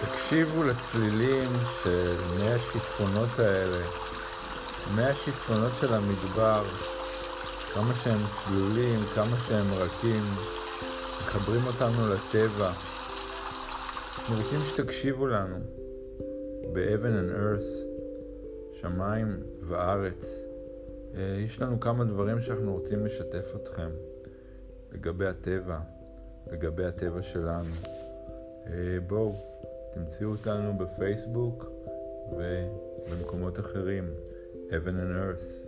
תקשיבו לצלילים של מי השיטפונות האלה, מי השיטפונות של המדבר, כמה שהם צלולים, כמה שהם רכים, מחברים אותנו לטבע. אנחנו רוצים שתקשיבו לנו ב-Heaven and Earth, שמיים וארץ. אה, יש לנו כמה דברים שאנחנו רוצים לשתף אתכם לגבי הטבע, לגבי הטבע שלנו. אה, בואו, תמצאו אותנו בפייסבוק ובמקומות אחרים. Heaven and Earth.